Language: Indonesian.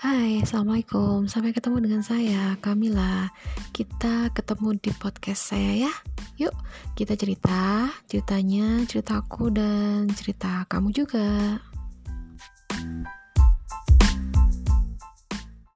Hai, Assalamualaikum. Sampai ketemu dengan saya, Kamila. Kita ketemu di podcast saya ya. Yuk, kita cerita Ceritanya, ceritaku dan cerita kamu juga.